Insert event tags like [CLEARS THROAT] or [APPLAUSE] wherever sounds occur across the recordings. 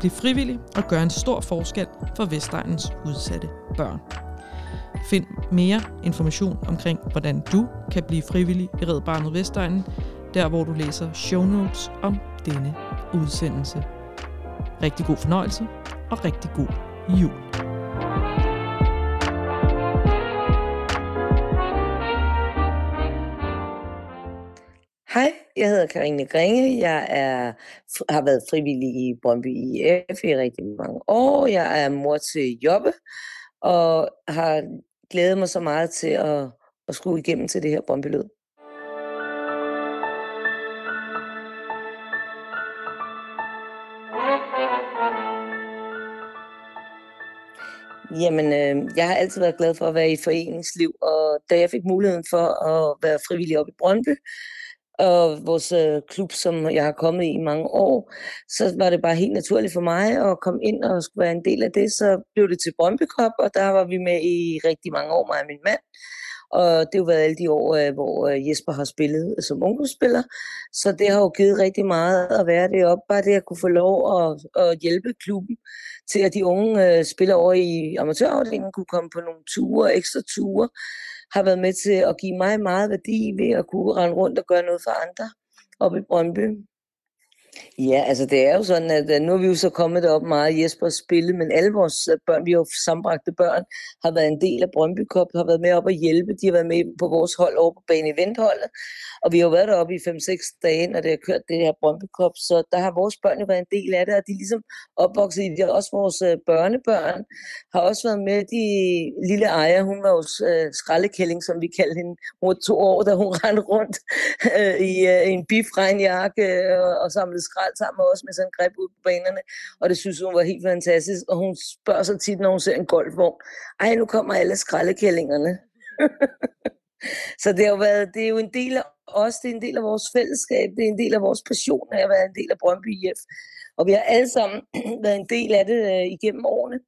Bliv frivillig og gør en stor forskel for Vestegnens udsatte børn. Find mere information omkring, hvordan du kan blive frivillig i Red Barnet Vestegnen, der hvor du læser show notes om denne udsendelse. Rigtig god fornøjelse og rigtig god jul. Jeg hedder Karine Gringe. Jeg er, har været frivillig i Brøndby IF i rigtig mange år. Jeg er mor til Jobbe, og har glædet mig så meget til at, at skrue igennem til det her Brøndby Lød. Jamen, øh, jeg har altid været glad for at være i foreningsliv, og da jeg fik muligheden for at være frivillig op i Brøndby, og vores øh, klub, som jeg har kommet i mange år, så var det bare helt naturligt for mig at komme ind og skulle være en del af det. Så blev det til Brøndby Cup, og der var vi med i rigtig mange år, mig og min mand. Og det har jo været alle de år, øh, hvor øh, Jesper har spillet som ungdomsspiller. Så det har jo givet rigtig meget at være deroppe. Bare det at kunne få lov at, at hjælpe klubben til, at de unge øh, spillere over i amatørafdelingen kunne komme på nogle ture, ekstra ture har været med til at give mig meget værdi ved at kunne rende rundt og gøre noget for andre oppe i Brøndby. Ja, altså det er jo sådan, at øh, nu er vi jo så kommet derop meget Jesper spille, men alle vores øh, børn, vi har jo sambragte børn, har været en del af Brøndby Cup, har været med op og hjælpe. De har været med på vores hold over på bane eventholdet, og vi har jo været deroppe i 5-6 dage, når det har kørt det her Brøndby Cup, så der har vores børn jo været en del af det, og de er ligesom opvokset i det. Også vores øh, børnebørn har også været med. De lille Ejer, hun var jo skraldekælling, som vi kaldte hende. Hun var to år, da hun [LAUGHS] rendte rundt i en bifregnjakke og samlede skrald sammen med os med sådan en greb ud på banerne, og det synes hun var helt fantastisk, og hun spørger så tit, når hun ser en golfvogn, ej, nu kommer alle skraldekællingerne. [LAUGHS] så det, har været, det er jo en del af os, det er en del af vores fællesskab, det er en del af vores passion af at være en del af Brøndby IF. Og vi har alle sammen [CLEARS THROAT] været en del af det øh, igennem årene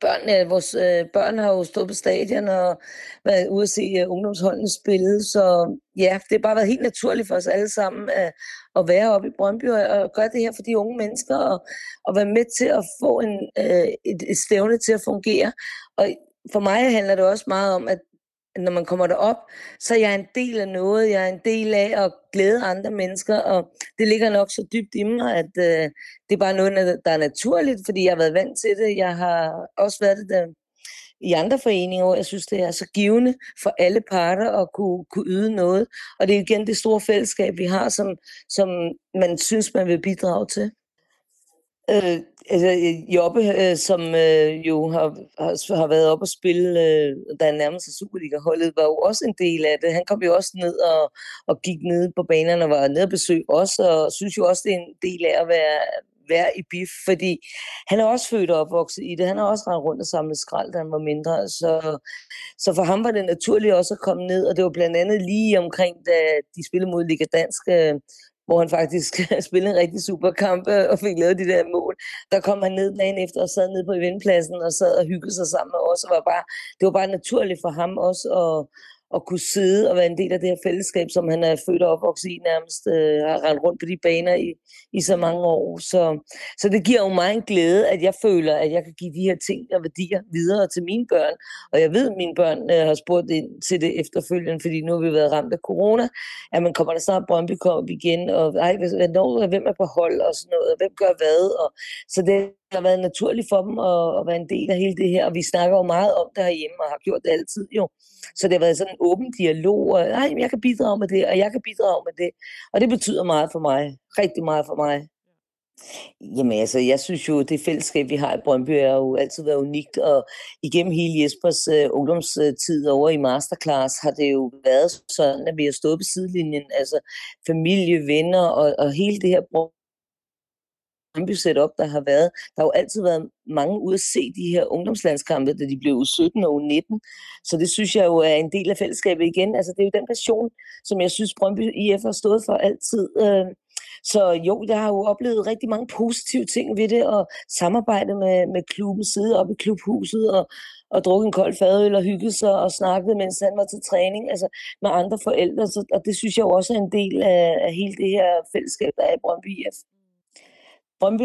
børn, øh, vores øh, børn har jo stået på stadion og været ude at se øh, ungdomsholdene spille, så ja, det har bare været helt naturligt for os alle sammen at, at være oppe i Brøndby og, og gøre det her for de unge mennesker og, og være med til at få en, øh, et, et stævne til at fungere. Og for mig handler det også meget om, at når man kommer derop, så jeg er en del af noget. Jeg er en del af at glæde andre mennesker, og det ligger nok så dybt i mig, at øh, det er bare noget, der er naturligt, fordi jeg har været vant til det. Jeg har også været det der i andre foreninger, og jeg synes, det er så givende for alle parter at kunne, kunne yde noget. Og det er igen det store fællesskab, vi har, som, som man synes, man vil bidrage til. Øh, altså, øh, Jobbe, øh, som øh, jo har, har, har været op og spille, øh, da han nærmede sig Superliga-holdet, var jo også en del af det. Han kom jo også ned og, og gik ned på banerne og var nede og besøg også, og synes jo også, det er en del af at være, være i BIF, fordi han er også født og opvokset i det. Han har også rendt rundt og samlet skrald, da han var mindre. Så, så for ham var det naturligt også at komme ned, og det var blandt andet lige omkring, da de spillede mod Liga Dansk, øh, hvor han faktisk [LAUGHS] spillede en rigtig super kamp øh, og fik lavet de der mål. Der kom han ned dagen efter og sad ned på eventpladsen og sad og hyggede sig sammen med os. Og var bare, det var bare naturligt for ham også at, at kunne sidde og være en del af det her fællesskab, som han er født og opvokset i nærmest, øh, har rendt rundt på de baner i, i så mange år. Så, så det giver jo mig en glæde, at jeg føler, at jeg kan give de her ting og værdier videre til mine børn. Og jeg ved, at mine børn øh, har spurgt ind til det efterfølgende, fordi nu har vi været ramt af corona. At man kommer der snart Brøndby Cup igen, og ej, hvornår, hvem er på hold og sådan noget, og hvem gør hvad. Og, så det har været naturligt for dem at, at være en del af hele det her, og vi snakker jo meget om det herhjemme, og har gjort det altid jo. Så det har været sådan en åben dialog, og ej, jeg kan bidrage med det, og jeg kan bidrage med det. Og det betyder meget for mig, rigtig meget for mig. Jamen altså, jeg synes jo, det fællesskab, vi har i Brøndby, er jo altid været unikt, og igennem hele Jespers øh, ungdomstid over i Masterclass, har det jo været sådan, at vi har stået på sidelinjen, altså familie, venner og, og hele det her Brøndby setup, der har været. Der har jo altid været mange ude at se de her ungdomslandskampe, da de blev u 17 og u 19. Så det synes jeg jo er en del af fællesskabet igen. Altså det er jo den passion, som jeg synes Brøndby IF har stået for altid. Øh, så jo, jeg har jo oplevet rigtig mange positive ting ved det, og samarbejde med, med klubben, sidde oppe i klubhuset og, og drukke en kold fadøl og hygge sig og snakke, mens han var til træning, altså med andre forældre. Så, og det synes jeg jo også er en del af, af hele det her fællesskab, der er i Brøndby IF. Brøndby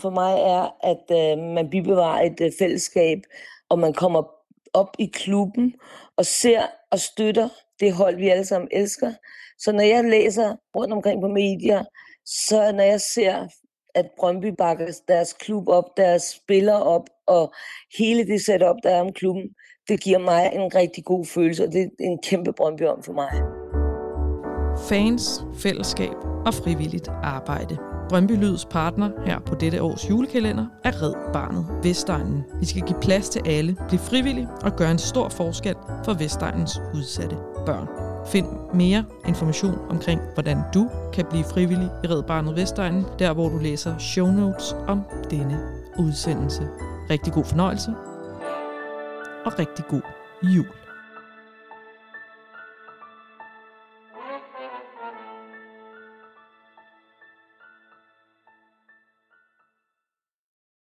for mig er, at øh, man bibevarer et øh, fællesskab, og man kommer op i klubben og ser og støtter det hold, vi alle sammen elsker. Så når jeg læser rundt omkring på medier, så når jeg ser, at Brøndby bakker deres klub op, deres spillere op, og hele det setup, der er om klubben, det giver mig en rigtig god følelse, og det er en kæmpe Brøndby om for mig. Fans, fællesskab og frivilligt arbejde. Brøndby Lyds partner her på dette års julekalender er Red Barnet Vestegnen. Vi skal give plads til alle, blive frivillige og gøre en stor forskel for Vestegnens udsatte børn. Find mere information omkring, hvordan du kan blive frivillig i Red Barnet Vestegnen, der hvor du læser show notes om denne udsendelse. Rigtig god fornøjelse og rigtig god jul.